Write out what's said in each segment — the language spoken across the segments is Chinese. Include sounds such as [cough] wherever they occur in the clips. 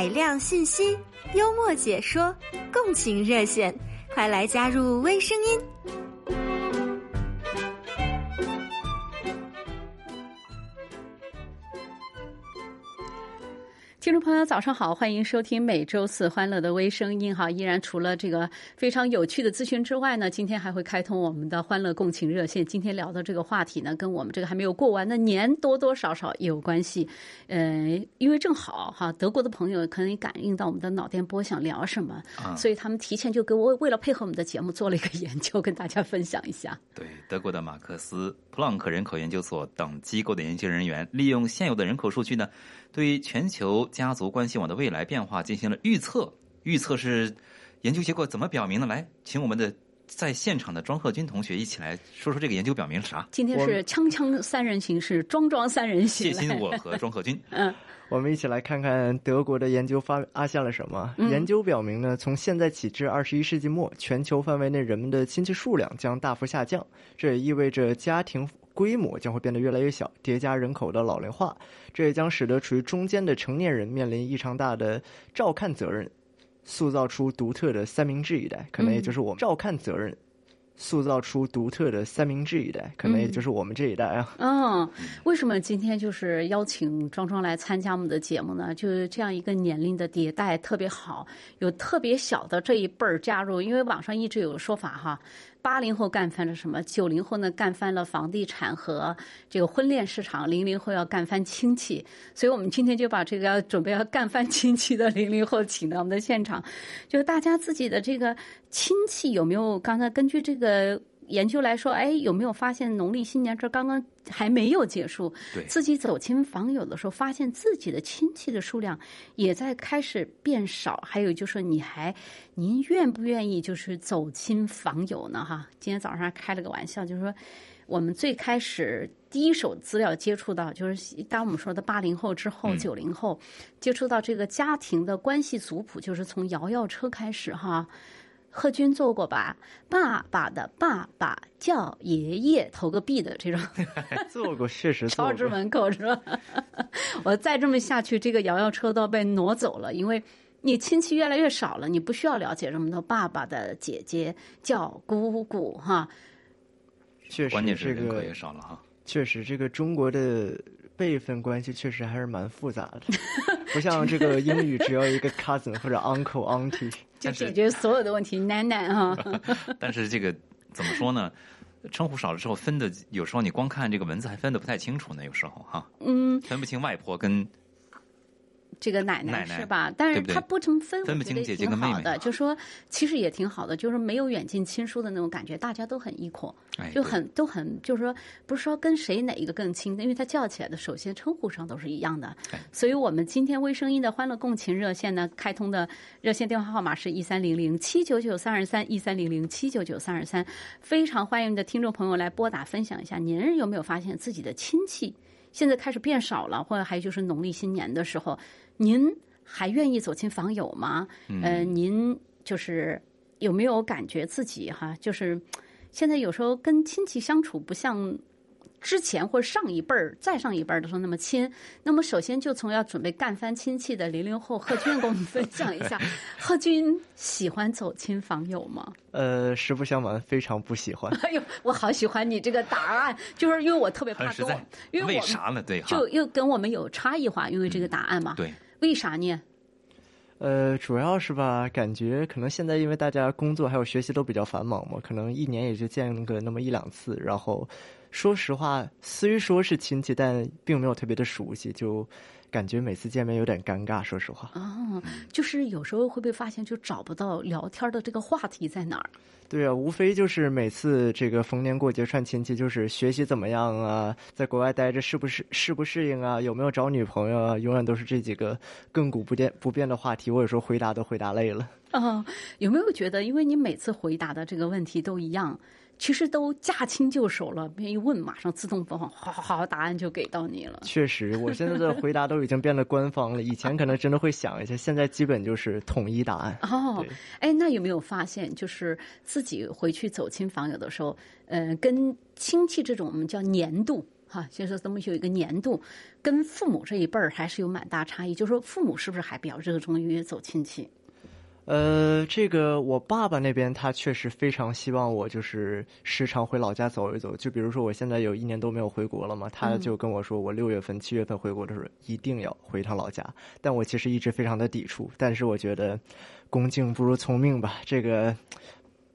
海量信息，幽默解说，共情热线，快来加入微声音。听众朋友，早上好，欢迎收听每周四欢乐的微声音哈。依然除了这个非常有趣的咨询之外呢，今天还会开通我们的欢乐共情热线。今天聊的这个话题呢，跟我们这个还没有过完的年多多少少也有关系。呃，因为正好哈，德国的朋友可能感应到我们的脑电波想聊什么，所以他们提前就给我为了配合我们的节目做了一个研究，跟大家分享一下。对，德国的马克思普朗克人口研究所等机构的研究人员，利用现有的人口数据呢。对于全球家族关系网的未来变化进行了预测，预测是研究结果怎么表明的？来，请我们的在现场的庄鹤军同学一起来说说这个研究表明是啥？今天是锵锵三人行，是庄庄三人行。谢欣我和庄鹤军。[laughs] 嗯，我们一起来看看德国的研究发发现了什么？研究表明呢，从现在起至二十一世纪末，全球范围内人们的亲戚数量将大幅下降，这也意味着家庭。规模将会变得越来越小，叠加人口的老龄化，这也将使得处于中间的成年人面临异常大的照看责任，塑造出独特的三明治一代，可能也就是我们照看责任。塑造出独特的三明治一代，可能也就是我们这一代啊。嗯，为什么今天就是邀请庄庄来参加我们的节目呢？就是这样一个年龄的迭代特别好，有特别小的这一辈儿加入，因为网上一直有说法哈。八零后干翻了什么？九零后呢干翻了房地产和这个婚恋市场，零零后要干翻亲戚。所以我们今天就把这个要准备要干翻亲戚的零零后请到我们的现场，就是大家自己的这个亲戚有没有？刚才根据这个。研究来说，哎，有没有发现农历新年这刚刚还没有结束，自己走亲访友的时候，发现自己的亲戚的数量也在开始变少。还有就是，你还您愿不愿意就是走亲访友呢？哈，今天早上还开了个玩笑，就是说我们最开始第一手资料接触到，就是当我们说的八零后之后，九零后接触到这个家庭的关系族谱，就是从摇摇车开始哈。贺军做过吧？爸爸的爸爸叫爷爷，投个币的这种，[laughs] 做过，确实做过。[laughs] 敲之门口是吧？[laughs] 我再这么下去，这个摇摇车都要被挪走了，因为你亲戚越来越少了，你不需要了解这么多。爸爸的姐姐叫姑姑，哈。确实，关键是人口也少了哈。确实，这个中国的辈分关系确实还是蛮复杂的，不像这个英语只要一个 cousin 或者 uncle auntie。就解决所有的问题，[laughs] 奶奶哈。[laughs] 但是这个怎么说呢？称呼少了之后，分的有时候你光看这个文字还分的不太清楚呢，有时候哈。嗯。分不清外婆跟。这个奶奶是吧？但是她不成分，分不清姐姐跟妹妹的，就说其实也挺好的，就是没有远近亲疏的那种感觉，大家都很 equal，就很都很就是说不是说跟谁哪一个更亲，因为他叫起来的首先称呼上都是一样的。所以我们今天微声音的欢乐共情热线呢，开通的热线电话号码是一三零零七九九三二三一三零零七九九三二三，非常欢迎的听众朋友来拨打分享一下，您有没有发现自己的亲戚现在开始变少了，或者还有就是农历新年的时候。您还愿意走亲访友吗？嗯，您就是有没有感觉自己哈，就是现在有时候跟亲戚相处不像之前或者上一辈儿、再上一辈儿的时候那么亲。那么，首先就从要准备干翻亲戚的零零后贺军，跟我们分享一下，[laughs] 贺军喜欢走亲访友吗？呃，实不相瞒，非常不喜欢。哎呦，我好喜欢你这个答案，就是因为我特别怕跟，因为为啥呢？对，就又跟我们有差异化，因为这个答案嘛。对。为啥呢？呃，主要是吧，感觉可能现在因为大家工作还有学习都比较繁忙嘛，可能一年也就见个那么一两次。然后，说实话，虽说是亲戚，但并没有特别的熟悉，就。感觉每次见面有点尴尬，说实话。哦，就是有时候会不会发现就找不到聊天的这个话题在哪儿？对啊，无非就是每次这个逢年过节串亲戚，就是学习怎么样啊，在国外待着适不适适不适应啊，有没有找女朋友啊，永远都是这几个亘古不变不变的话题。我有时候回答都回答累了。啊，有没有觉得，因为你每次回答的这个问题都一样？其实都驾轻就熟了，别一问，马上自动播放，好好好，答案就给到你了。确实，我现在的回答都已经变得官方了。以前可能真的会想一下，现在基本就是统一答案。哦，哎，那有没有发现，就是自己回去走亲访友的时候，呃，跟亲戚这种我们叫年度。哈，就是这么有一个年度，跟父母这一辈儿还是有蛮大差异。就是说，父母是不是还比较热衷于走亲戚？呃，这个我爸爸那边他确实非常希望我就是时常回老家走一走。就比如说我现在有一年多没有回国了嘛，他就跟我说，我六月份、七月份回国的时候一定要回一趟老家。但我其实一直非常的抵触，但是我觉得恭敬不如从命吧，这个。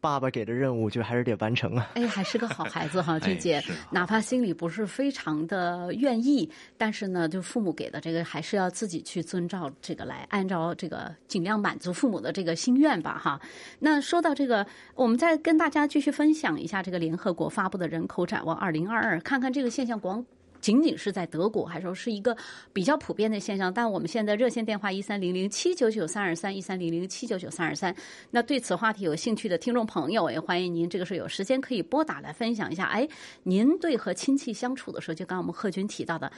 爸爸给的任务就还是得完成啊！哎，还是个好孩子哈，[laughs] 俊杰，是哪怕心里不是非常的愿意，但是呢，就父母给的这个，还是要自己去遵照这个来，按照这个尽量满足父母的这个心愿吧哈。那说到这个，我们再跟大家继续分享一下这个联合国发布的人口展望二零二二，看看这个现象光。仅仅是在德国，还是说是一个比较普遍的现象？但我们现在热线电话一三零零七九九三二三一三零零七九九三二三。那对此话题有兴趣的听众朋友，也欢迎您这个时候有时间可以拨打来分享一下。哎，您对和亲戚相处的时候，就刚我们贺军提到的，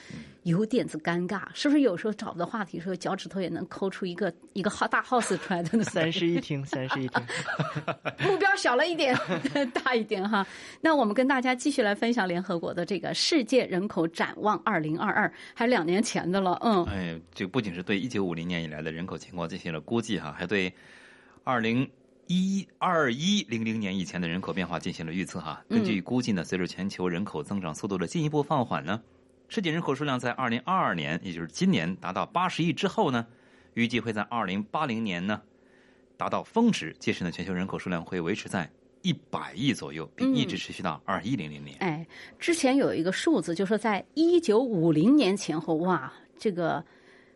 有点子尴尬，是不是？有时候找不到话题的时候，脚趾头也能抠出一个一个好大 house 出来的？三室一厅，三室一厅，[laughs] [laughs] 目标小了一点，[laughs] 大一点哈。那我们跟大家继续来分享联合国的这个世界人口。展望二零二二，还两年前的了，嗯。哎，这不仅是对一九五零年以来的人口情况进行了估计哈，还对二零一二一零零年以前的人口变化进行了预测哈。根据估计呢，随着全球人口增长速度的进一步放缓呢，世界人口数量在二零二二年，也就是今年达到八十亿之后呢，预计会在二零八零年呢达到峰值，届时呢，全球人口数量会维持在。一百亿左右，并一直持续到二一零零年。哎，之前有一个数字，就说在一九五零年前后，哇，这个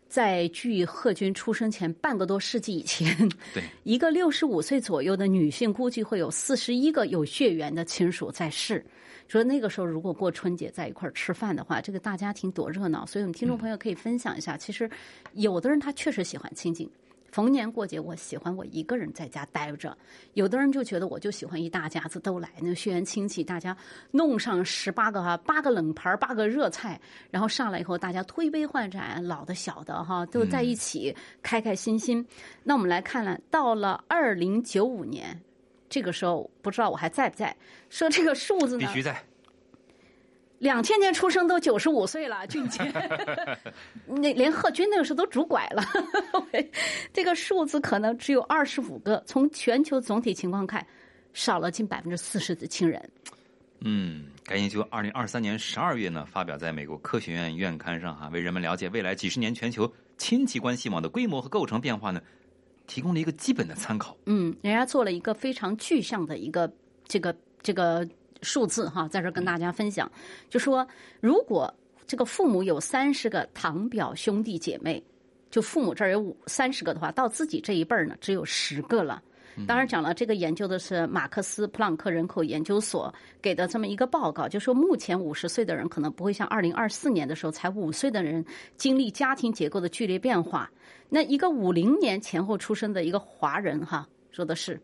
在距贺军出生前半个多世纪以前，对 [laughs] 一个六十五岁左右的女性，估计会有四十一个有血缘的亲属在世。说那个时候如果过春节在一块儿吃饭的话，这个大家庭多热闹。所以我们听众朋友可以分享一下，其实有的人他确实喜欢亲近。逢年过节，我喜欢我一个人在家待着。有的人就觉得，我就喜欢一大家子都来，那血缘亲戚，大家弄上十八个哈，八个冷盘，八个热菜，然后上来以后，大家推杯换盏，老的小的哈，都在一起，开开心心。那我们来看了，到了二零九五年，这个时候不知道我还在不在？说这个数字呢？必须在。两千年出生都九十五岁了，俊杰，[laughs] 那连贺军那个时候都拄拐了，[laughs] 这个数字可能只有二十五个。从全球总体情况看，少了近百分之四十的亲人。嗯，该研究二零二三年十二月呢发表在美国科学院院刊上哈，为人们了解未来几十年全球亲戚关系网的规模和构成变化呢，提供了一个基本的参考。嗯，人家做了一个非常具象的一个这个这个。数字哈，在这跟大家分享，就说如果这个父母有三十个堂表兄弟姐妹，就父母这儿有五三十个的话，到自己这一辈儿呢，只有十个了。当然讲了，这个研究的是马克思普朗克人口研究所给的这么一个报告，就说目前五十岁的人可能不会像二零二四年的时候才五岁的人经历家庭结构的剧烈变化。那一个五零年前后出生的一个华人哈，说的是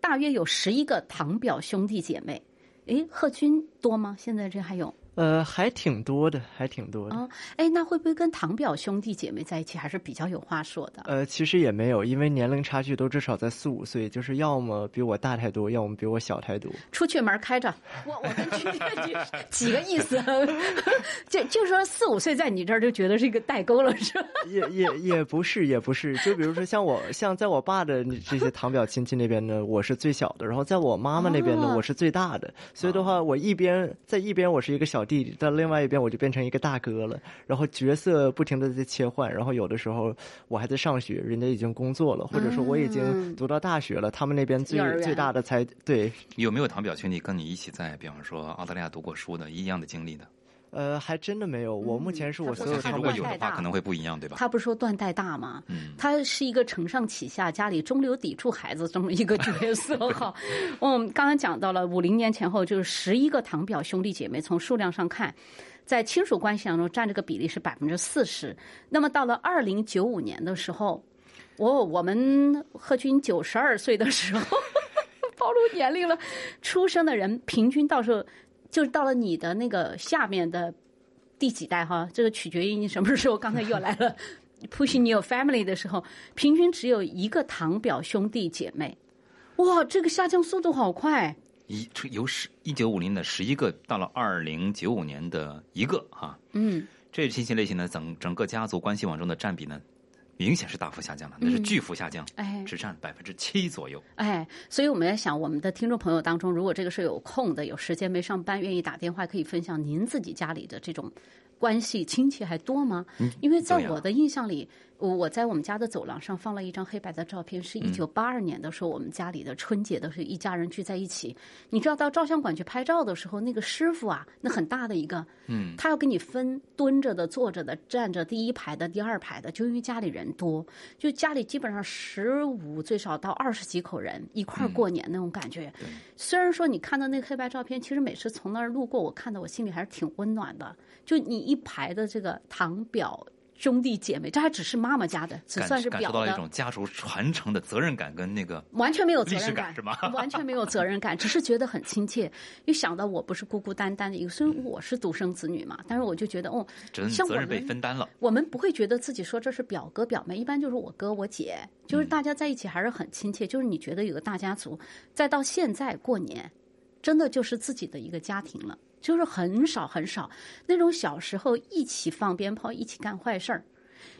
大约有十一个堂表兄弟姐妹。哎，贺军多吗？现在这还有。呃，还挺多的，还挺多的。哦，哎，那会不会跟堂表兄弟姐妹在一起还是比较有话说的？呃，其实也没有，因为年龄差距都至少在四五岁，就是要么比我大太多，要么比我小太多。出去门开着，我我跟 [laughs] 去几个意思？[laughs] 就就说四五岁在你这儿就觉得是一个代沟了，是吧？也也也不是，也不是。就比如说像我，像在我爸的这些堂表亲戚那边呢，我是最小的；然后在我妈妈那边呢，我是最大的。所以的话，我一边在一边我是一个小。弟弟到另外一边，我就变成一个大哥了。然后角色不停的在切换。然后有的时候我还在上学，人家已经工作了，或者说我已经读到大学了，他们那边最最大的才对。有没有堂表兄弟跟你一起在，比方说澳大利亚读过书的一样的经历的？呃，还真的没有。我目前是我所有如果有的话，可能会不一样，对吧？他不是说断代大吗？嗯，他是一个承上启下，家里中流砥柱孩子这么一个角色 [laughs] 哈。我们刚刚讲到了五零年前后，就是十一个堂表兄弟姐妹，从数量上看，在亲属关系当中占这个比例是百分之四十。那么到了二零九五年的时候，我我们贺军九十二岁的时候，[laughs] 暴露年龄了，出生的人平均到时候。就是到了你的那个下面的第几代哈，这个取决于你什么时候。刚才又来了，[laughs] pushing your family 的时候，平均只有一个堂表兄弟姐妹，哇，这个下降速度好快。一由十一九五零的十一个到了二零九五年的一个哈，嗯，这信息类型呢，整整个家族关系网中的占比呢，明显是大幅下降了，那是巨幅下降，哎只占百分之七左右。哎，所以我们在想，我们的听众朋友当中，如果这个是有空的、有时间没上班，愿意打电话，可以分享您自己家里的这种关系亲戚还多吗？因为在我的印象里，我我在我们家的走廊上放了一张黑白的照片，是一九八二年的时候，我们家里的春节的是一家人聚在一起。你知道到照相馆去拍照的时候，那个师傅啊，那很大的一个，嗯，他要给你分蹲着的、坐着的、站着第一排的、第二排的，就因为家里人多，就家里基本上十五最少到二十几口人一块儿过年那种感觉。虽然说你看到那个黑白照片，其实每次从那儿路过，我看到我心里还是挺温暖的。就你一排的这个堂表。兄弟姐妹，这还只是妈妈家的，只算是感受到了一，种家族传承的责任感跟那个完全没有责任感，是吗 [laughs] 完全没有责任感，只是觉得很亲切。一想到我不是孤孤单单的一个，虽然我是独生子女嘛，但是我就觉得，哦，责责任被分担了。我们不会觉得自己说这是表哥表妹，一般就是我哥我姐，就是大家在一起还是很亲切。就是你觉得有个大家族，再到现在过年，真的就是自己的一个家庭了，就是很少很少那种小时候一起放鞭炮、一起干坏事儿。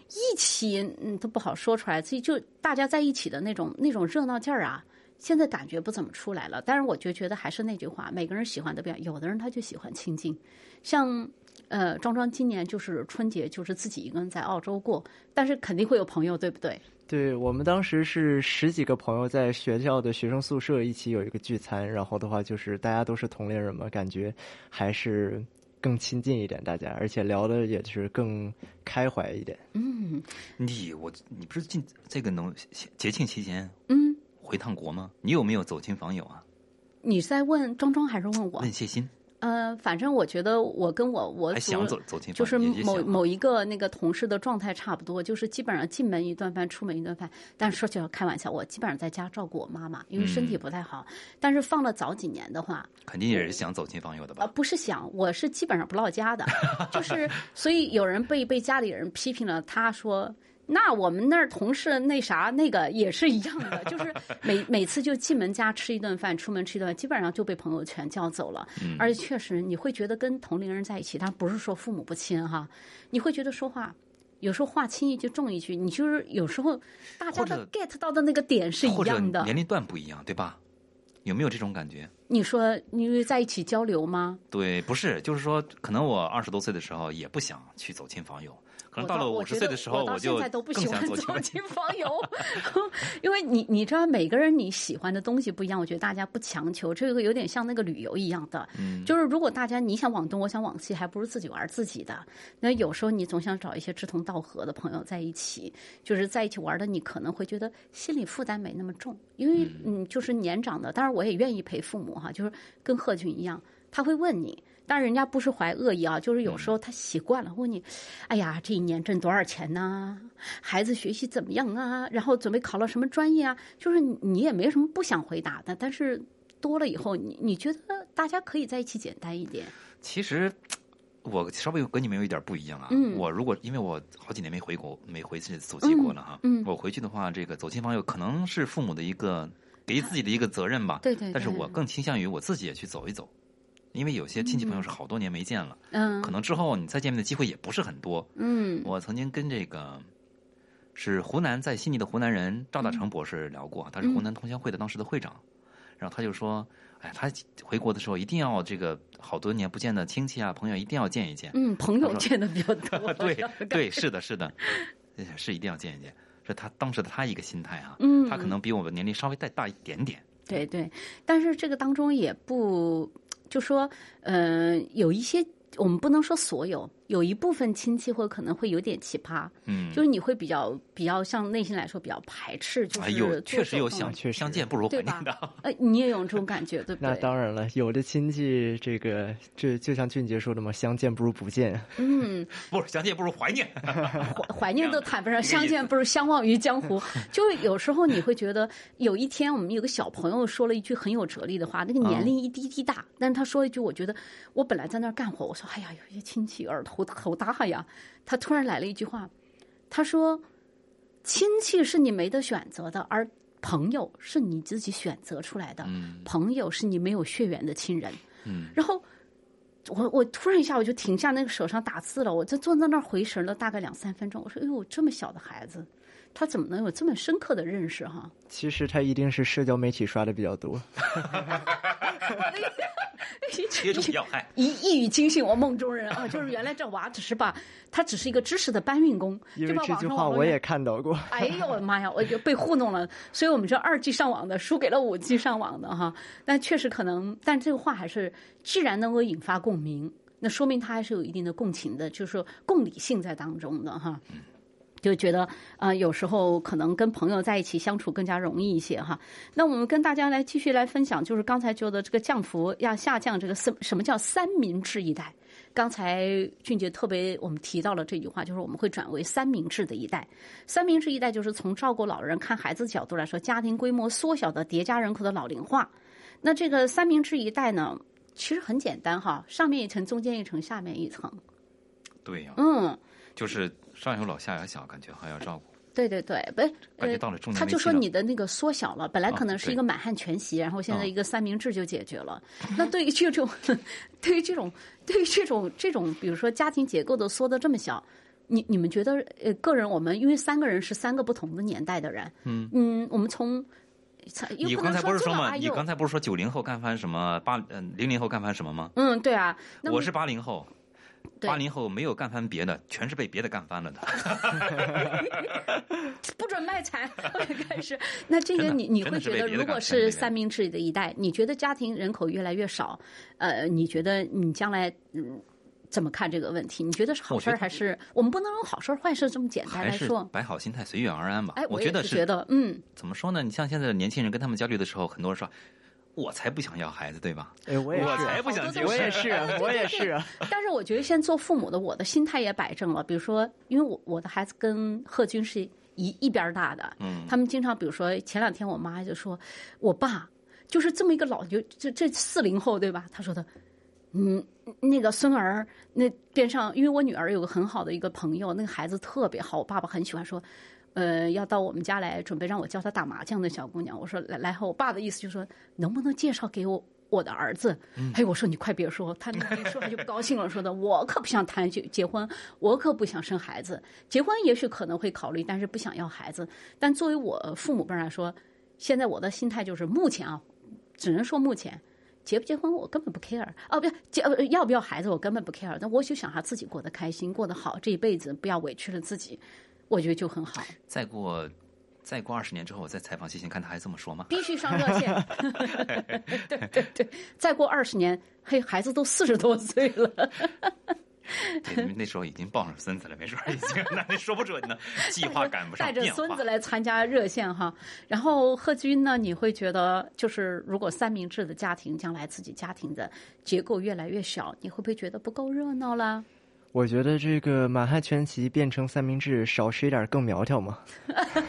一起嗯都不好说出来，自己就大家在一起的那种那种热闹劲儿啊，现在感觉不怎么出来了。但是我就觉得还是那句话，每个人喜欢的不一样，有的人他就喜欢清静，像呃庄庄今年就是春节就是自己一个人在澳洲过，但是肯定会有朋友，对不对？对我们当时是十几个朋友在学校的学生宿舍一起有一个聚餐，然后的话就是大家都是同龄人嘛，感觉还是更亲近一点，大家，而且聊的也是更开怀一点。嗯你我你不是近这个农节庆期间嗯，回趟国吗？你有没有走亲访友啊？你是在问庄庄还是问我问？谢欣，呃，反正我觉得我跟我我还想走走亲就是某某一个那个同事的状态差不多，就是基本上进门一顿饭，出门一顿饭。但是说起来开玩笑，我基本上在家照顾我妈妈，因为身体不太好。但是放了早几年的话，肯定也是想走亲访友的呃，吧？不是想，我是基本上不落家的，[laughs] 就是所以有人被被家里人批评了，他说。那我们那儿同事那啥那个也是一样的，[laughs] 就是每每次就进门家吃一顿饭，出门吃一顿饭，基本上就被朋友全叫走了。嗯而且确实你会觉得跟同龄人在一起，他不是说父母不亲哈，你会觉得说话有时候话轻一句重一句，你就是有时候大家的 get 到的那个点是一样的。年龄段不一样，对吧？有没有这种感觉？你说因为在一起交流吗？对，不是，就是说，可能我二十多岁的时候也不想去走亲访友，可能到了五十岁的时候，我到就现在都不喜欢想走亲访友。走亲访友，因为你你知道每个人你喜欢的东西不一样，我觉得大家不强求，这个有点像那个旅游一样的，嗯就是如果大家你想往东，我想往西，还不如自己玩自己的。那有时候你总想找一些志同道合的朋友在一起，就是在一起玩的，你可能会觉得心理负担没那么重，因为嗯，就是年长的，当然我也愿意陪父母哈，就是跟贺军一样，他会问你。当然，人家不是怀恶意啊，就是有时候他习惯了问你，哎呀，这一年挣多少钱呢？孩子学习怎么样啊？然后准备考了什么专业啊？就是你你也没什么不想回答的，但是多了以后，你你觉得大家可以在一起简单一点？其实我稍微跟你们有一点不一样啊。嗯我如果因为我好几年没回国，没回去走亲过了哈。嗯嗯我回去的话，这个走亲访友可能是父母的一个给予自己的一个责任吧。对对对但是我更倾向于我自己也去走一走，因为有些亲戚朋友是好多年没见了，嗯可能之后你再见面的机会也不是很多。嗯我曾经跟这个是湖南在悉尼的湖南人赵大成博士聊过，他是湖南同乡会的当时的会长，然后他就说，哎，他回国的时候一定要这个好多年不见的亲戚啊朋友一定要见一见。嗯，朋友见的比较多，[laughs] 对对，是的，是的，呃是一定要见一见。是他当时的他一个心态啊，嗯他可能比我们年龄稍微再大一点点，对对，但是这个当中也不就说，嗯、有一些我们不能说所有，有一部分亲戚或可能会有点奇葩，嗯，就是你会比较比较像内心来说比较排斥，就是哎呦，确实有手动相确实相见不如怀念的。[laughs] [laughs] 呃，你也有这种感觉，对不对那？当然了，有的亲戚这个这就像俊杰说的嘛，相见不如不见。嗯，[laughs] 不是相见不如怀念。怀怀念都谈不上，相见不如相忘于江湖。就有时候你会觉得，有一天我们有个小朋友说了一句很有哲理的话，那个年龄一滴滴大，但是他说一句，我觉得我本来在那儿干活，我说哎呀，有些亲戚耳头头大呀，他突然来了一句话，他说：“亲戚是你没得选择的，而朋友是你自己选择出来的，嗯朋友是你没有血缘的亲人。嗯，然后我我突然一下我就停下那个手上打字了，我就坐在那儿回神了大概两三分钟。我说：“哎呦，这么小的孩子，他怎么能有这么深刻的认识？哈，其实他一定是社交媒体刷的比较多。[laughs] [laughs] [laughs] 接种要害。[laughs] 一一语惊醒我梦中人啊！就是原来这娃只是把他只是一个知识的搬运工，因为这句话我也看到过。哎呦我的妈呀，我就被糊弄了。所以我们这二 G 上网的输给了五 G 上网的哈。但确实可能，但这个话还是，既然能够引发共鸣，那说明他还是有一定的共情的，就是说共理性在当中的哈。就觉得呃，有时候可能跟朋友在一起相处更加容易一些哈。那我们跟大家来继续来分享，就是刚才说的这个降幅要下降，这个什什么叫三明治一代？刚才俊杰特别我们提到了这句话，就是我们会转为三明治的一代。三明治一代就是从照顾老人、看孩子的角度来说，家庭规模缩小的叠加人口的老龄化。那这个三明治一代呢，其实很简单哈，上面一层，中间一层，下面一层。对呀、嗯，就是上有老下有小，感觉还要照顾。对对对，不是，呃感觉到了中年他就说你的那个缩小了，本来可能是一个满汉全席，然后现在哦一个三明治就解决了。那对于这种，[laughs] 对于这种，对于这种这种，比如说家庭结构都缩的这么小，你你们觉得呃，个人我们因为三个人是三个不同的年代的人，嗯嗯，我们从。又你刚才不是说嘛？你刚才不是说九零后干翻什么八嗯零零后干翻什么吗？嗯，对啊，我是八零后，对八零后没有干翻别的，全是被别的干翻了的。[laughs] 不准卖惨，开始。那这个你你会觉得，如果是三明治的一代，你觉得家庭人口越来越少，呃，你觉得你将来嗯怎么看这个问题？你觉得是好事还是我们不能用好事儿坏事这么简单来说？摆好心态，随遇而安吧。哎，我觉得是觉得，嗯，怎么说呢？你像现在的年轻人跟他们交流的时候，很多人说。我才不想要孩子，对吧？哎，我也是啊，我才不想结婚我也是啊，[laughs] 我也是啊。但是我觉得现在做父母的，我的心态也摆正了。比如说，因为我我的孩子跟贺军是一一边大的，嗯他们经常，比如说前两天我妈就说，我爸就是这么一个老，就这这四零后对吧？他说的，嗯，那个孙儿那边上，因为我女儿有个很好的一个朋友，那个孩子特别好，我爸爸很喜欢说。呃，要到我们家来，准备让我教她打麻将的小姑娘，我说来来后，我爸的意思就是说，能不能介绍给我我的儿子？哎，我说你快别说，他那一说他就不高兴了，说的我可不想谈结结婚，我可不想生孩子，结婚也许可能会考虑，但是不想要孩子。但作为我父母辈来说，现在我的心态就是目前啊，只能说目前。结不结婚我根本不 care 哦，不结呃要不要孩子我根本不 care，但我就想他自己过得开心，过得好，这一辈子不要委屈了自己，我觉得就很好。再过再过二十年之后，我再采访谢欣，看他还这么说吗？必须上热线。[laughs] 对对对，再过二十年，嘿，孩子都四十多岁了。对，那时候已经抱上孙子了，没准儿已经那那说不准呢，[laughs] 计划赶不上带着。孙子来参加热线哈。然后贺军呢，你会觉得就是如果三明治的家庭将来自己家庭的结构越来越小，你会不会觉得不够热闹啦？我觉得这个满汉全席变成三明治，少吃一点更苗条嘛。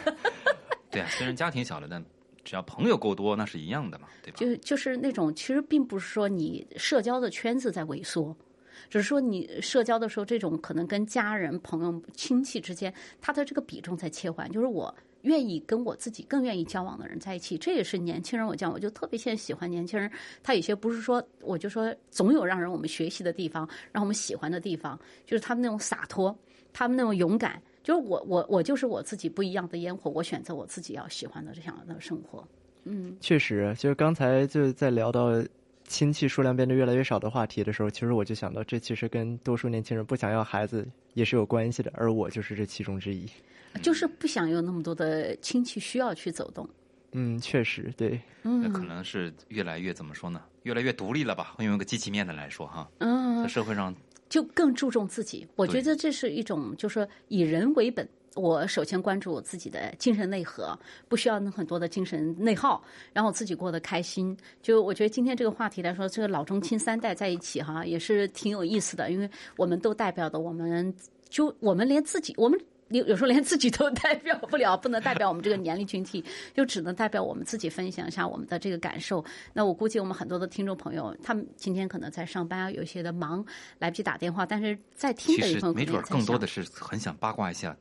[laughs] 对啊，虽然家庭小了，但只要朋友够多，那是一样的嘛，对吧？就就是那种，其实并不是说你社交的圈子在萎缩，只是说你社交的时候，这种可能跟家人、朋友、亲戚之间，他的这个比重在切换。就是我愿意跟我自己更愿意交往的人在一起，这也是年轻人。我讲，我就特别现在喜欢年轻人，他有些不是说，我就说总有让人我们学习的地方，让我们喜欢的地方，就是他们那种洒脱，他们那种勇敢。就是我我我就是我自己不一样的烟火，我选择我自己要喜欢的这样的生活。嗯确实，就是刚才就在聊到亲戚数量变得越来越少的话题的时候，其实我就想到，这其实跟多数年轻人不想要孩子也是有关系的，而我就是这其中之一。就是不想有那么多的亲戚需要去走动。嗯，确实，对，那可能是越来越怎么说呢？越来越独立了吧？用一个积极面的来说哈，嗯在嗯，社会上就更注重自己。我觉得这是一种，就是说以人为本。我首先关注我自己的精神内核，不需要那很多的精神内耗，然后自己过得开心。就我觉得今天这个话题来说，这个老中青三代在一起哈，也是挺有意思的，因为我们都代表的我们，就我们连自己，我们有有时候连自己都 [laughs] 代表不了，不能代表我们这个年龄群体，就只能代表我们自己分享一下我们的这个感受。那我估计我们很多的听众朋友，他们今天可能在上班啊，有一些的忙，来不及打电话，但是在听其的一实没准更多的是很想八卦一下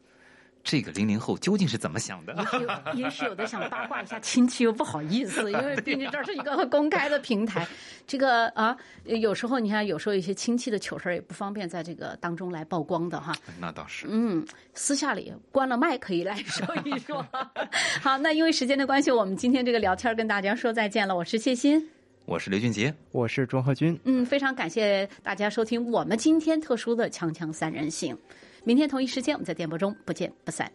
这个零零后究竟是怎么想的？也许有也许有的想八卦一下亲戚，又不好意思，因为 [laughs] 毕竟这是一个公开的平台。这个啊，有时候你看，有时候一些亲戚的糗事儿也不方便在这个当中来曝光的哈。那倒是。嗯，私下里关了麦可以来说一说。[laughs] 好，那因为时间的关系，我们今天这个聊天跟大家说再见了。我是谢欣，我是刘俊杰，我是庄鹤军。嗯，非常感谢大家收听我们今天特殊的《锵锵三人行》。明天同一时间，我们在电波中不见不散。